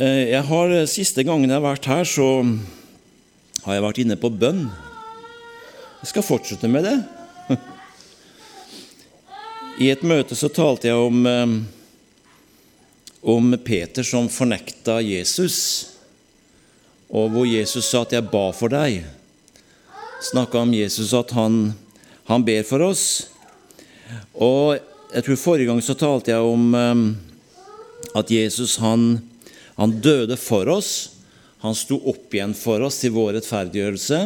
Eh, jeg har, eh, Siste gangen jeg har vært her, så har jeg vært inne på bønn. Jeg skal fortsette med det. I et møte så talte jeg om, eh, om Peter som fornekta Jesus, og hvor Jesus sa at 'jeg ba for deg'. Snakka om Jesus at han, han ber for oss. Og jeg tror Forrige gang så talte jeg om at Jesus han han døde for oss. Han sto opp igjen for oss til vår rettferdiggjørelse.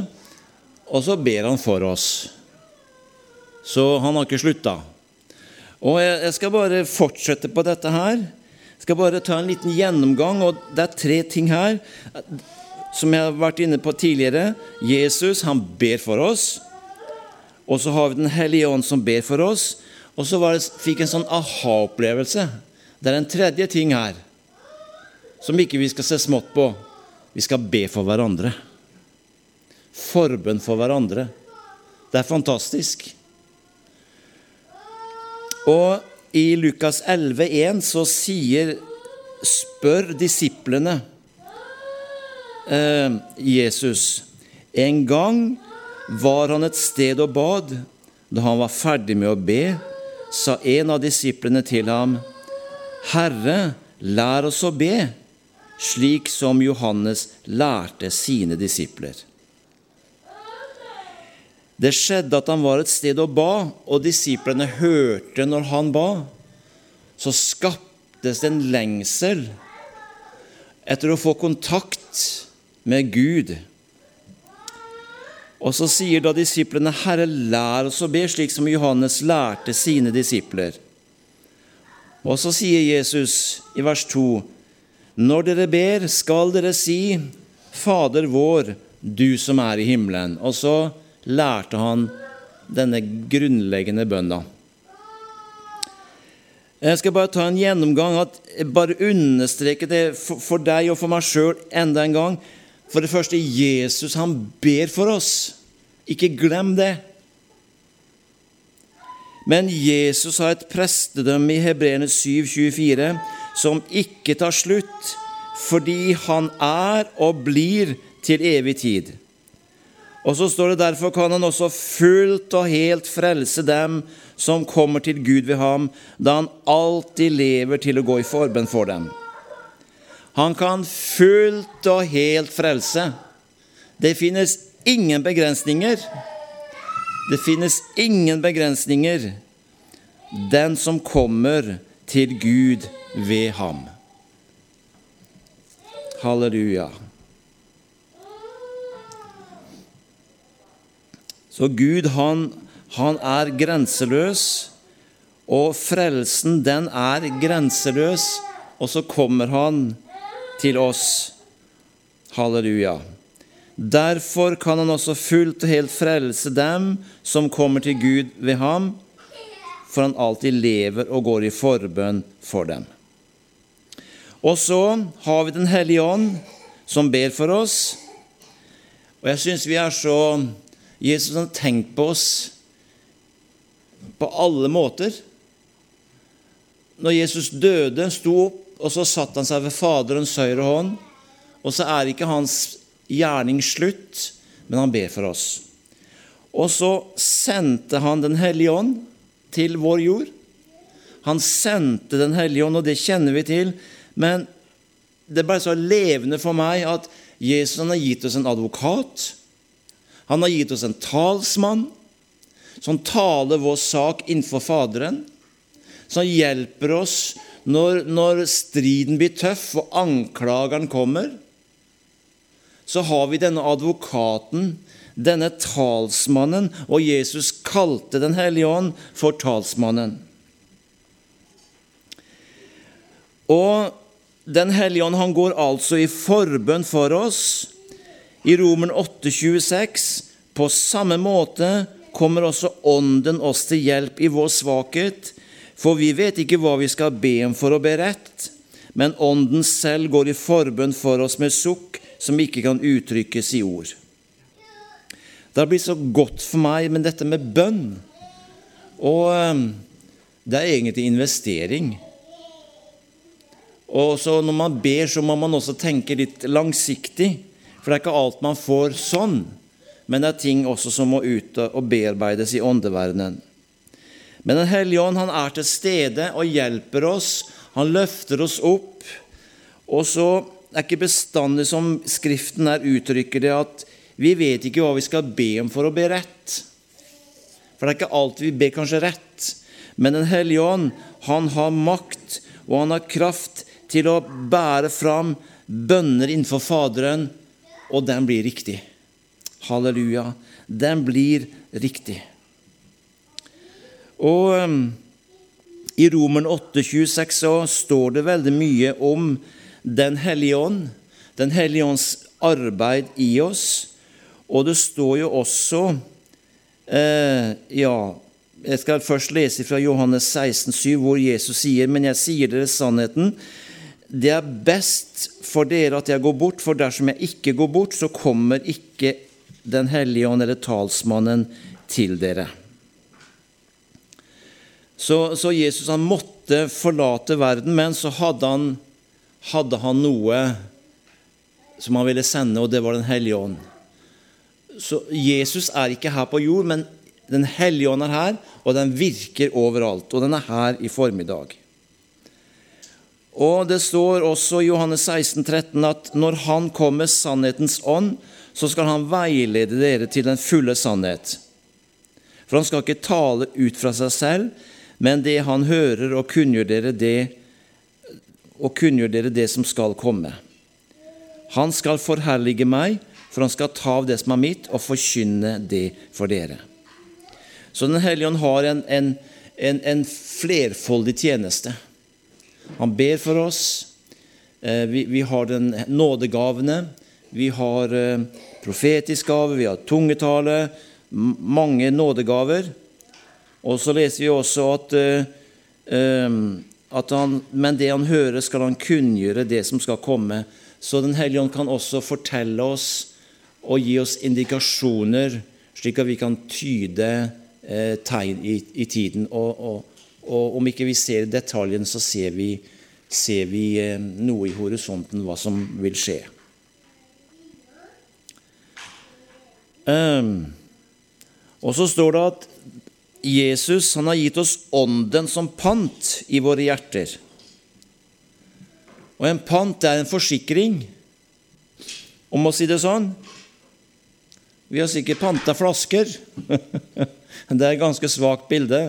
Og så ber han for oss. Så han har ikke slutta. Og jeg skal bare fortsette på dette her. Jeg skal bare ta en liten gjennomgang. og Det er tre ting her som jeg har vært inne på tidligere. Jesus han ber for oss. Og så har vi Den hellige ånd som ber for oss. Og så fikk jeg en sånn aha-opplevelse. Det er en tredje ting her som ikke vi skal se smått på. Vi skal be for hverandre. Forbønn for hverandre. Det er fantastisk. Og i Lukas 11,1 så sier Spør disiplene eh, Jesus En gang var han et sted og bad. Da han var ferdig med å be, sa en av disiplene til ham, Herre, lær oss å be slik som Johannes lærte sine disipler. Det skjedde at han var et sted og ba, og disiplene hørte når han ba. Så skaptes det en lengsel etter å få kontakt med Gud. Og så sier da disiplene, 'Herre, lær oss å be slik som Johannes lærte sine disipler.' Og så sier Jesus i vers 2.: når dere ber, skal dere si, Fader vår, du som er i himmelen. Og så lærte han denne grunnleggende bønna. Jeg skal bare ta en gjennomgang, at bare understreke det for deg og for meg sjøl enda en gang. For det første, Jesus han ber for oss. Ikke glem det. Men Jesus har et prestedømme i Hebreerne 7,24 som ikke tar slutt, fordi han er og blir til evig tid. Og så står det derfor kan han også fullt og helt frelse dem som kommer til Gud ved ham, da han alltid lever til å gå i forbønn for dem. Han kan fullt og helt frelse. Det finnes ingen begrensninger. Det finnes ingen begrensninger. Den som kommer til Gud ved ham. Halleluja. Så Gud, han, han er grenseløs, og frelsen, den er grenseløs, og så kommer han til oss. Halleluja. Derfor kan han også fullt og helt frelse dem som kommer til Gud ved ham, for han alltid lever og går i forbønn for dem. Og så har vi Den hellige ånd, som ber for oss. Og jeg syns vi er så Jesus har tenkt på oss på alle måter. Når Jesus døde, sto opp, og så satte han seg ved Faderens høyre hånd. Og så er ikke hans gjerning slutt, men han ber for oss. Og så sendte han Den hellige ånd til vår jord. Han sendte Den hellige ånd, og det kjenner vi til. Men det ble så levende for meg at Jesus har gitt oss en advokat. Han har gitt oss en talsmann som taler vår sak innenfor Faderen. Som hjelper oss når, når striden blir tøff og anklageren kommer. Så har vi denne advokaten, denne talsmannen, og Jesus kalte Den hellige ånd for talsmannen. Og den hellige ånd han går altså i forbønn for oss. I Romen 8,26.: På samme måte kommer også Ånden oss til hjelp i vår svakhet, for vi vet ikke hva vi skal be om for å be rett, men Ånden selv går i forbønn for oss med sukk som ikke kan uttrykkes i ord. Det har blitt så godt for meg med dette med bønn. Og eh, det er egentlig investering. Og så når man ber, så må man også tenke litt langsiktig. For det er ikke alt man får sånn. Men det er ting også som må ut og bearbeides i åndeverdenen. Men Den hellige ånd han er til stede og hjelper oss. Han løfter oss opp. Og så er ikke bestandig som Skriften her uttrykker det, at vi vet ikke hva vi skal be om for å be rett. For det er ikke alltid vi ber kanskje rett. Men Den hellige ånd, han har makt, og han har kraft til å bære fram bønner innenfor Faderen, og den blir riktig. Halleluja. Den blir riktig. Og um, i Romen 8,26 så står det veldig mye om Den hellige ånd, Den hellige ånds arbeid i oss. Og det står jo også eh, Ja, jeg skal først lese fra Johannes 16, 7, hvor Jesus sier, men jeg sier dere sannheten. Det er best for dere at jeg går bort, for dersom jeg ikke går bort, så kommer ikke Den hellige ånd eller talsmannen til dere. Så, så, Jesus han måtte forlate verden, men så hadde han, hadde han noe som han ville sende, og det var Den hellige ånd. Så Jesus er ikke her på jord, men Den hellige ånd er her, og den virker overalt. Og den er her i formiddag. Og Det står også i Johannes 16, 13 at når Han kommer sannhetens ånd, så skal Han veilede dere til den fulle sannhet. For Han skal ikke tale ut fra seg selv, men det han hører, og kunngjør dere det, og kunngjør dere det som skal komme. Han skal forherlige meg, for han skal ta av det som er mitt, og forkynne det for dere. Så Den hellige ånd har en, en, en, en, flerfoldig tjeneste. Han ber for oss. Eh, vi, vi har den nådegavene. Vi har eh, profetisk gave, vi har tungetale, mange nådegaver. Og så leser vi også at, uh, at han, Men det han hører, skal han kunngjøre det som skal komme. Så Den hellige ånd kan også fortelle oss og gi oss indikasjoner, slik at vi kan tyde tegn i, i tiden. Og, og, og, om ikke vi ser detaljen, så ser vi, ser vi uh, noe i horisonten, hva som vil skje. Um, og så står det at Jesus han har gitt oss Ånden som pant i våre hjerter. Og en pant er en forsikring, om å si det sånn. Vi har sikkert panta flasker. det er et ganske svakt bilde.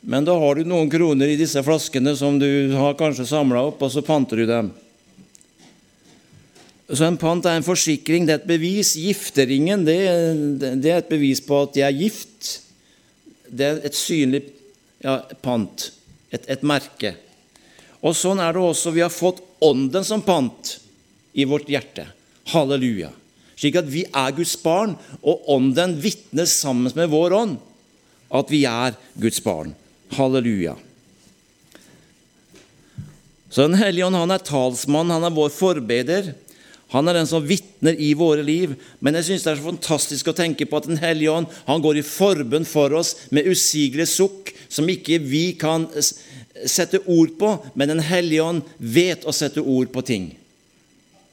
Men da har du noen kroner i disse flaskene som du har kanskje samla opp, og så panter du dem. Så en pant er en forsikring, det er et bevis. Gifteringen det, det er et bevis på at jeg er gift det er et synlig ja, pant, et, et, merke. Og sånn er det også. Vi har fått Ånden som pant i vårt hjerte. Halleluja. Slik at vi er Guds barn, og Ånden vitner sammen med vår ånd at vi er Guds barn. Halleluja. Så Den hellige ånd han er talsmann, han er vår forbeder. Han er den som vitner i våre liv. Men jeg synes det er så fantastisk å tenke på at Den hellige ånd han går i forbønn for oss med usigelige sukk som ikke vi kan sette ord på, men Den hellige ånd vet å sette ord på ting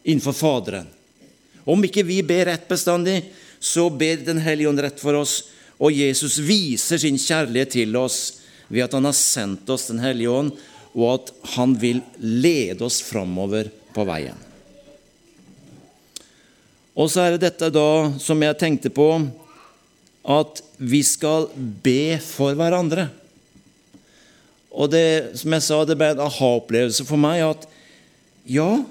innenfor Faderen. Om ikke vi ber rett bestandig, så ber Den hellige ånd rett for oss. Og Jesus viser sin kjærlighet til oss ved at han har sendt oss Den hellige ånd, og at han vil lede oss framover på veien. Og så er det dette da som jeg tenkte på, at vi skal be for hverandre. Og det, som jeg sa, det ble en aha-opplevelse for meg at ja,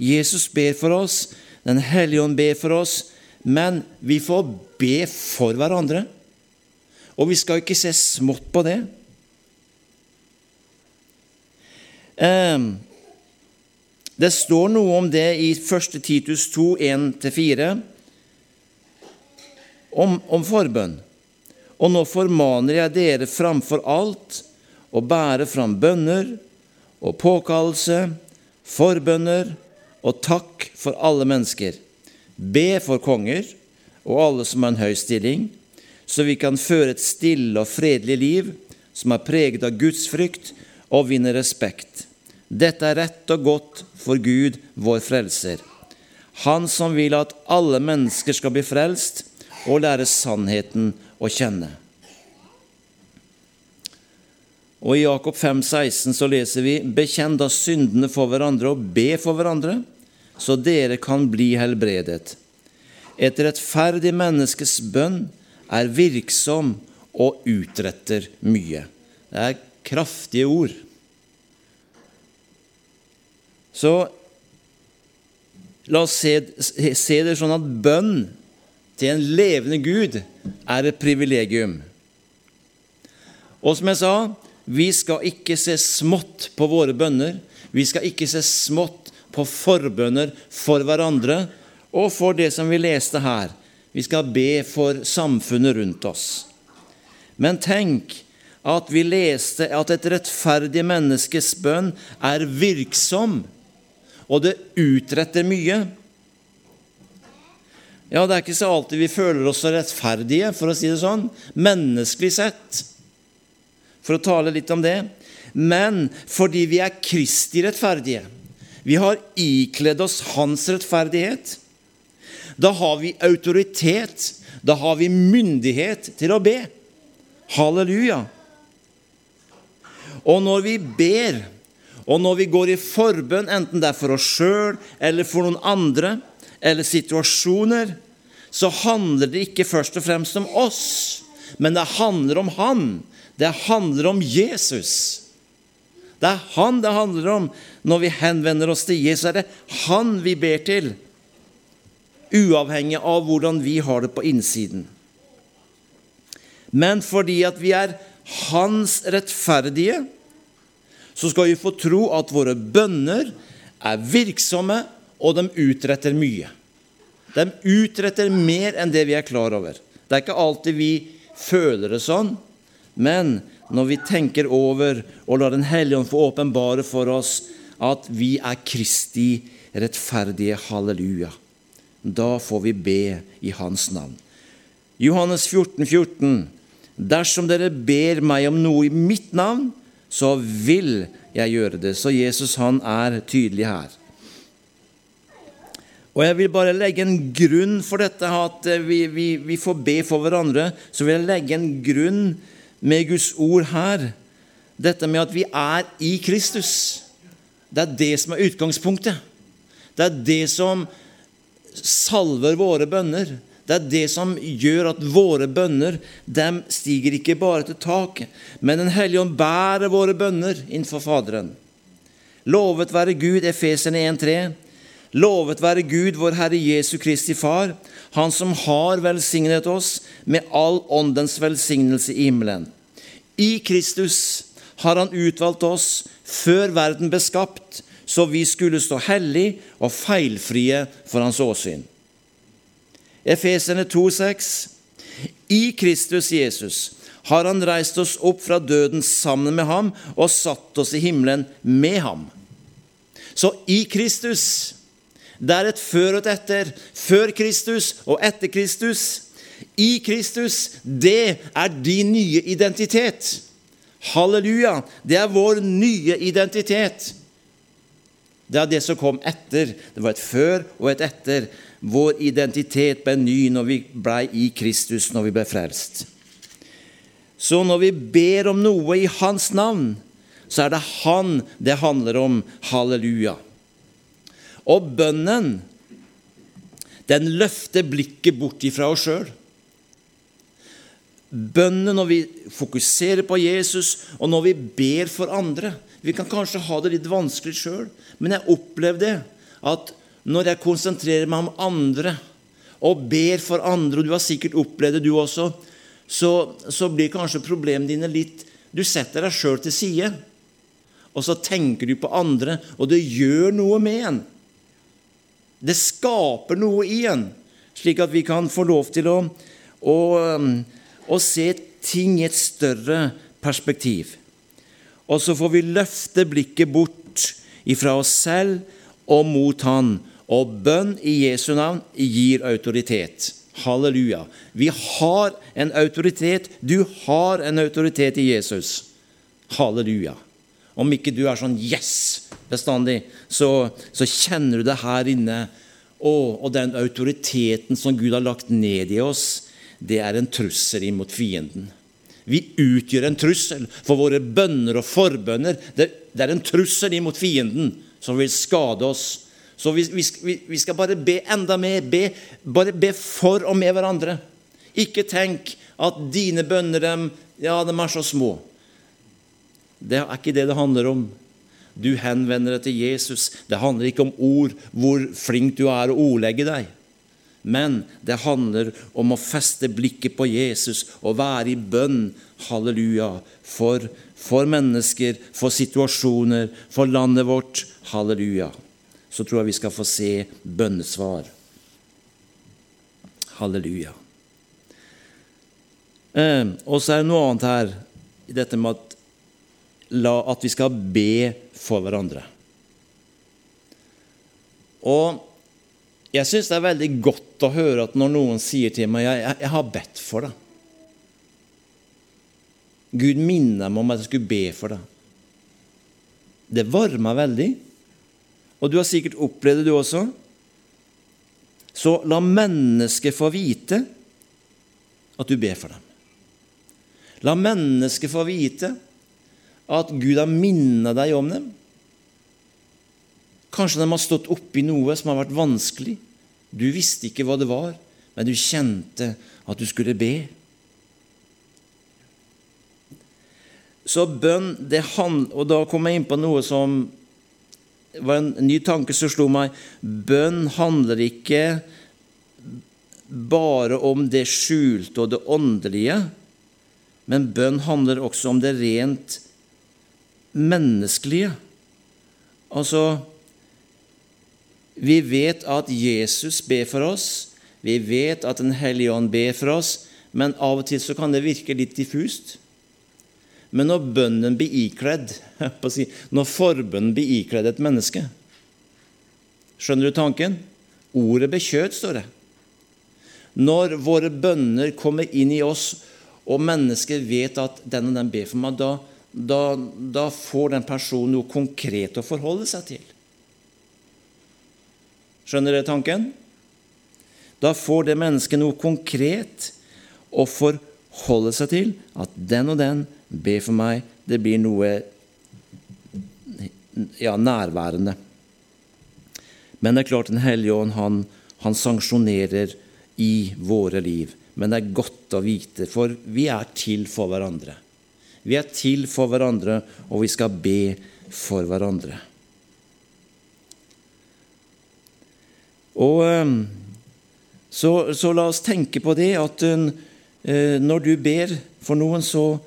Jesus ber for oss, Den hellige ånd ber for oss, men vi får be for hverandre. Og vi skal ikke se smått på det. Um, det står noe om det i 1. Titus 2, 1-4, om, om forbønn. Og nå formaner jeg dere framfor alt å bære fram bønner og påkallelse, forbønner og takk for alle mennesker. Be for konger og alle som har en høy stilling, så vi kan føre et stille og fredelig liv som er preget av Guds frykt og vinne respekt Dette er rett og godt for Gud, vår frelser. Han som vil at alle mennesker skal bli frelst og lære sannheten å kjenne. Og I Jakob 5, 16 så leser vi:" Bekjenn da syndene for hverandre og be for hverandre, så dere kan bli helbredet. Et rettferdig menneskes bønn er virksom og utretter mye. Det er kraftige ord. Så la oss se, se det sånn at bønn til en levende Gud er et privilegium. Og som jeg sa, vi skal ikke se smått på våre bønner. Vi skal ikke se smått på forbønner for hverandre og for det som vi leste her. Vi skal be for samfunnet rundt oss. Men tenk at vi leste at et rettferdig menneskes bønn er virksom, og det utretter mye. Ja, det er ikke så alltid vi føler oss så rettferdige, for å si det sånn, menneskelig sett, for å tale litt om det, men fordi vi er Kristi rettferdige. Vi har ikledd oss Hans rettferdighet. Da har vi autoritet, da har vi myndighet til å be. Halleluja. Og når vi ber, og når vi går i forbønn, enten det er for oss sjøl eller for noen andre, eller situasjoner, så handler det ikke først og fremst om oss, men det handler om Han. Det handler om Jesus. Det er Han det handler om når vi henvender oss til Jesus. Er det Han vi ber til, uavhengig av hvordan vi har det på innsiden. Men fordi at vi er Hans rettferdige, så skal vi få tro at våre bønner er virksomme, og de utretter mye. De utretter mer enn det vi er klar over. Det er ikke alltid vi føler det sånn, men når vi tenker over og lar Den hellige ånd få åpenbare for oss at vi er Kristi rettferdige halleluja, da får vi be i Hans navn. Johannes 14, 14. Dersom dere ber meg om noe i mitt navn, så vil jeg gjøre det. Så Jesus han er tydelig her. Og Jeg vil bare legge en grunn for dette, at vi, vi, vi får be for hverandre. Så vil jeg legge en grunn med Guds ord her. Dette med at vi er i Kristus. Det er det som er utgangspunktet. Det er det som salver våre bønner. Det er det som gjør at våre bønner dem stiger ikke bare til taket, men Den hellige ånd bærer våre bønner innenfor Faderen. Lovet være Gud, Efeserne 1,3. Lovet være Gud, vår Herre Jesu Kristi Far, Han som har velsignet oss med all åndens velsignelse i himmelen. I Kristus har Han utvalgt oss før verden ble skapt, så vi skulle stå hellig og feilfrie for Hans åsyn. Efeserne 2,6.: I Kristus Jesus har Han reist oss opp fra døden sammen med ham og satt oss i himmelen med ham. Så i Kristus det er et før og et etter. Før Kristus og etter Kristus. I Kristus, det er din nye identitet. Halleluja! Det er vår nye identitet. Det er det som kom etter. Det var et før og et etter. Vår identitet ble ny når vi ble i Kristus, når vi ble frelst. Så når vi ber om noe i Hans navn, så er det Han det handler om. Halleluja. Og bønnen, den løfter blikket bort ifra oss sjøl. Bønnen når vi fokuserer på Jesus, og når vi ber for andre Vi kan kanskje ha det litt vanskelig sjøl, men jeg opplevde at når jeg konsentrerer meg om andre og ber for andre, og du har sikkert opplevd det, du også, så, så blir kanskje problemene dine litt Du setter deg sjøl til side, og så tenker du på andre, og det gjør noe med en. Det skaper noe i en, slik at vi kan få lov til å, å, å se ting i et større perspektiv. Og så får vi løfte blikket bort ifra oss selv og mot Han og bønn i Jesu navn gir autoritet. Halleluja. Vi har en autoritet. Du har en autoritet i Jesus. Halleluja. Om ikke du er sånn 'yes' bestandig, så, så kjenner du det her inne. Og, og den autoriteten som Gud har lagt ned i oss, det er en trussel imot fienden. Vi utgjør en trussel for våre bønner og forbønner. Det, er en trussel imot fienden som vil skade oss. Så vi, vi, skal bare be enda mer. Be, bare be for og med hverandre. Ikke tenk at dine bønner dem, ja, de er så små. Det er ikke det det handler om. Du henvender deg til Jesus. Det handler ikke om ord, hvor flink du er å ordlegge deg. Men det handler om å feste blikket på Jesus og være i bønn, halleluja, for, for mennesker, for situasjoner, for landet vårt, halleluja. Så tror jeg vi skal få se bønnesvar. Halleluja. Eh, og så er det noe annet her i dette med at, la, at vi skal be for hverandre. Og jeg syns det er veldig godt å høre at når noen sier til meg jeg, jeg, jeg har bedt for deg. Gud minner meg om at jeg skulle be for deg. Det varmer veldig. Og du har sikkert opplevd det, du også. Så la mennesket få vite at du ber for dem. La mennesket få vite at Gud har minnet deg om dem. Kanskje de har stått oppi noe som har vært vanskelig. Du visste ikke hva det var, men du kjente at du skulle be. Så bønn det handler, Og da kom jeg inn på noe som var en ny tanke som slo meg. Bønn handler ikke bare om det skjulte og det åndelige, men bønn handler også om det rent menneskelige. Altså vi vet at Jesus ber for oss, vi vet at Den hellige ånd ber for oss, men av og til så kan det virke litt diffust. Men når bønnen blir ikledd, når forbønnen blir ikledd et menneske Skjønner du tanken? Ordet bekjøt, står det. Når våre bønner kommer inn i oss, og mennesket vet at den og den ber for meg, da, da, da får den personen noe konkret å forholde seg til. Skjønner dere tanken? Da får det mennesket noe konkret å forholde seg til. At den og den ber for meg. Det blir noe ja, nærværende. Men det er klart Den hellige ånd han, han sanksjonerer i våre liv. Men det er godt å vite, for vi er til for hverandre. Vi er til for hverandre, og vi skal be for hverandre. Og ehm, så, så, la oss tenke på det at eh, når du ber for noen, så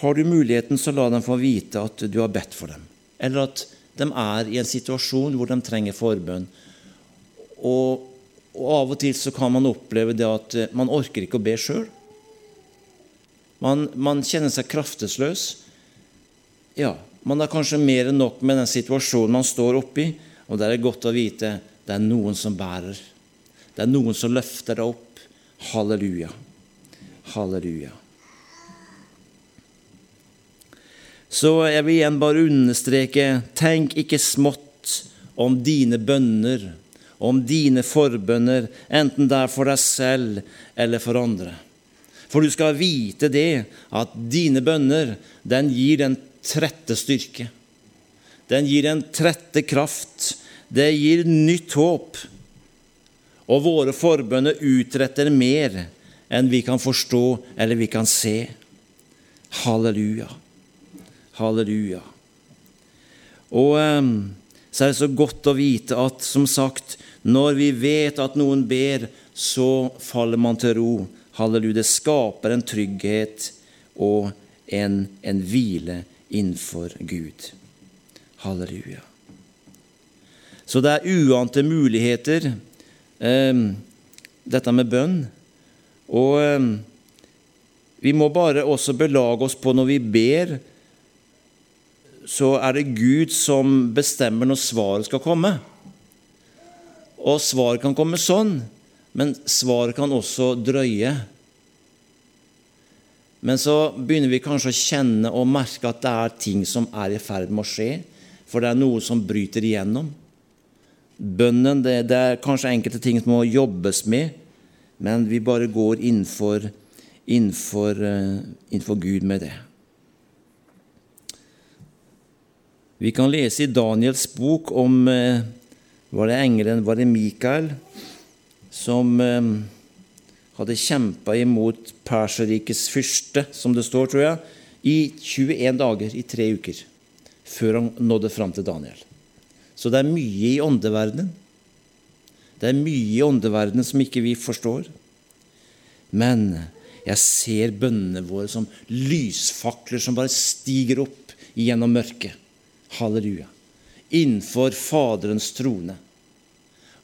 har du muligheten så la dem få vite at du har bedt for dem, eller at de er i en situasjon hvor de trenger forbønn. Og, og av og til så kan man oppleve det at eh, man orker ikke å be sjøl. Man, man, kjenner seg kraftesløs. Ja, man er kanskje mer enn nok med den situasjonen man står oppi, og det er godt å vite det er noen som bærer. Det er noen som løfter deg opp. Halleluja. Halleluja. Så jeg vil igjen bare understreke tenk ikke smått om dine bønner, om dine forbønner, enten det er for deg selv eller for andre. For du skal vite det, at dine bønner, den gir den trette styrke. Den gir den trette kraft. Det gir nytt håp, og våre forbønner utretter mer enn vi kan forstå eller vi kan se. Halleluja. Halleluja. Og ehm, så er det så godt å vite at, som sagt, når vi vet at noen ber, så faller man til ro. Halleluja. Det skaper en trygghet og en, en hvile innenfor Gud. Halleluja. Så det er uante muligheter, eh, dette med bønn. Og eh, vi må bare også belage oss på når vi ber, så er det Gud som bestemmer når svaret skal komme. Og svaret kan komme sånn, men svaret kan også drøye. Men så begynner vi kanskje å kjenne og merke at det er ting som er i ferd med å skje, for det er noe som bryter igjennom. Bønnen det, det er kanskje enkelte ting som må jobbes med, men vi bare går innenfor, innenfor, uh, innenfor Gud med det. Vi kan lese i Daniels bok om uh, Var det engelen, var det Mikael, som uh, hadde kjempa imot Perserrikets fyrste, som det står, tror jeg, i 21 dager, i tre uker, før han nådde fram til Daniel. Så det er mye i åndeverdenen. Det er mye i åndeverdenen som ikke vi forstår. Men jeg ser bønnene våre som lysfakler som bare stiger opp gjennom mørket. Halleluja. Innenfor Faderens trone.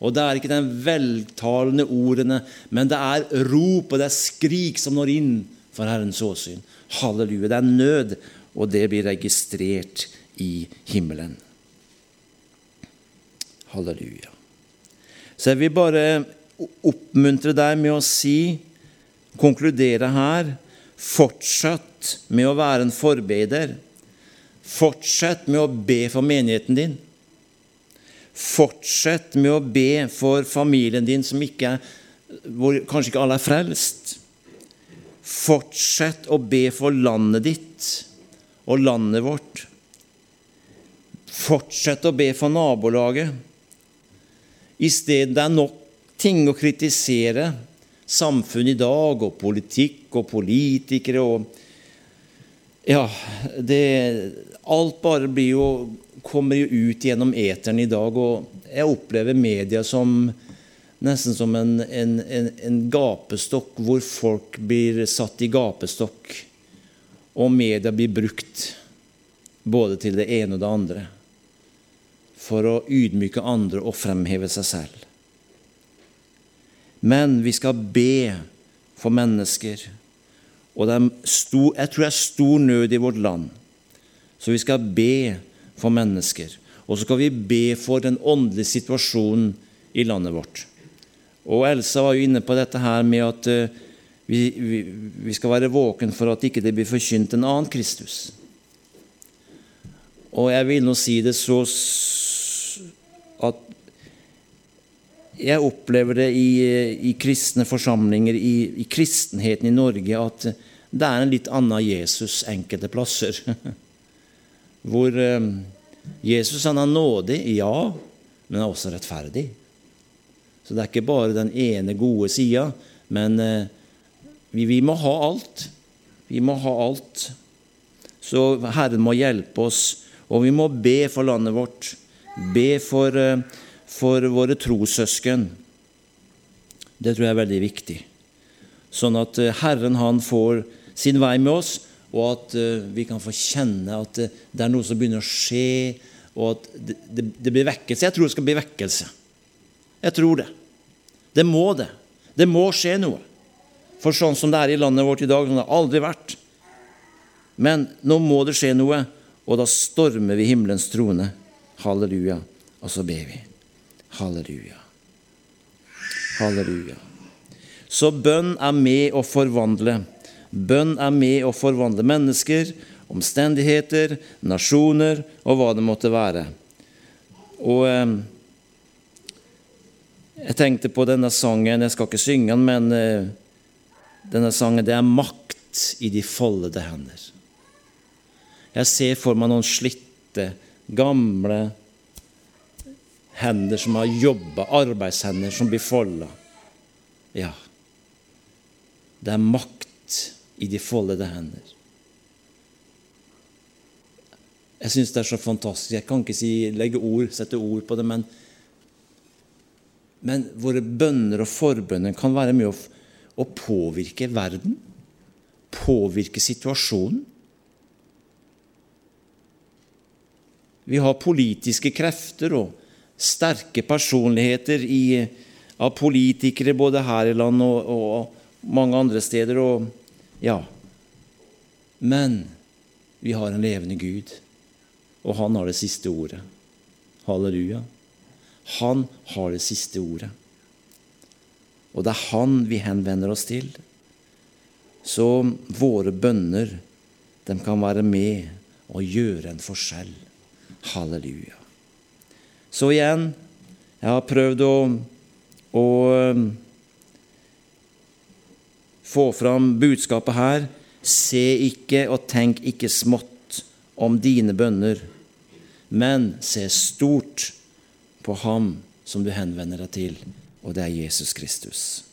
Og det er ikke de veltalende ordene, men det er rop og det er skrik som når inn for Herrens åsyn. Halleluja. Det er nød, og det blir registrert i himmelen. Halleluja. Så jeg vil bare oppmuntre deg med å si, konkludere her, fortsett med å være en forbeder. Fortsett med å be for menigheten din. Fortsett med å be for familien din som ikke hvor kanskje ikke alle er frelst. Fortsett å be for landet ditt og landet vårt. Fortsett å be for nabolaget. I stedet det er nok ting å kritisere. Samfunnet i dag, og politikk og politikere og Ja, det Alt bare blir jo kommer jo ut gjennom eteren i dag, og jeg opplever media som nesten som en, en, en, en, gapestokk hvor folk blir satt i gapestokk, og media blir brukt både til det ene og det andre for å ydmyke andre og fremheve seg selv. Men vi skal be for mennesker, og stor, jeg tror det er stor nød i vårt land. Så vi skal be for mennesker. Og så skal vi be for den åndelige situasjonen i landet vårt. Og Elsa var jo inne på dette her med at uh, vi, vi, vi, skal være våken for at ikke det blir forkynt en annen Kristus. Og jeg vil nå si det så at jeg opplever det i, i kristne forsamlinger, i, i, kristenheten i Norge, at det er en litt annen Jesus enkelte plasser. Hvor uh, Jesus han er nådig, ja, men er også rettferdig. Så det er ikke bare den ene gode sida, men eh, vi, vi, må ha alt. Vi må ha alt. Så Herren må hjelpe oss, og vi må be for landet vårt. Be for, eh, for våre trossøsken. Det tror jeg er veldig viktig. Sånn at eh, Herren han får sin vei med oss, og at uh, vi kan få kjenne at det, er noe som begynner å skje, og at det, det, det, blir vekkelse. Jeg tror det skal bli vekkelse. Jeg tror det. Det må det. Det må skje noe. For sånn som det er i landet vårt i dag, som det har aldri vært. Men nå må det skje noe, og da stormer vi himmelens trone. Halleluja. Og så ber vi. Halleluja. Halleluja. Så bønn er med å forvandle. Bønn er med å forvandle mennesker, omstendigheter, nasjoner og hva det måtte være. Og eh, Jeg tenkte på denne sangen Jeg skal ikke synge den, men eh, denne sangen Det er makt i de foldede hender. Jeg ser for meg noen slitte, gamle hender som har jobba, arbeidshender som blir folda. Ja, det er makt i de foldede hender. Jeg syns det er så fantastisk. Jeg kan ikke si, legge ord, sette ord på det, men, men våre bønner og forbønner kan være med å, å påvirke verden. Påvirke situasjonen. Vi har politiske krefter og sterke personligheter i, av politikere både her i landet og, og mange andre steder. og ja, men vi har en levende Gud, og han har det siste ordet. Halleluja. Han har det siste ordet. Og det er han vi henvender oss til. Så våre bønner, de kan være med og gjøre en forskjell. Halleluja. Så igjen, jeg har prøvd å, å få fram budskapet her. Se ikke og tenk ikke smått om dine bønner, men se stort på ham som du henvender deg til, og det er Jesus Kristus.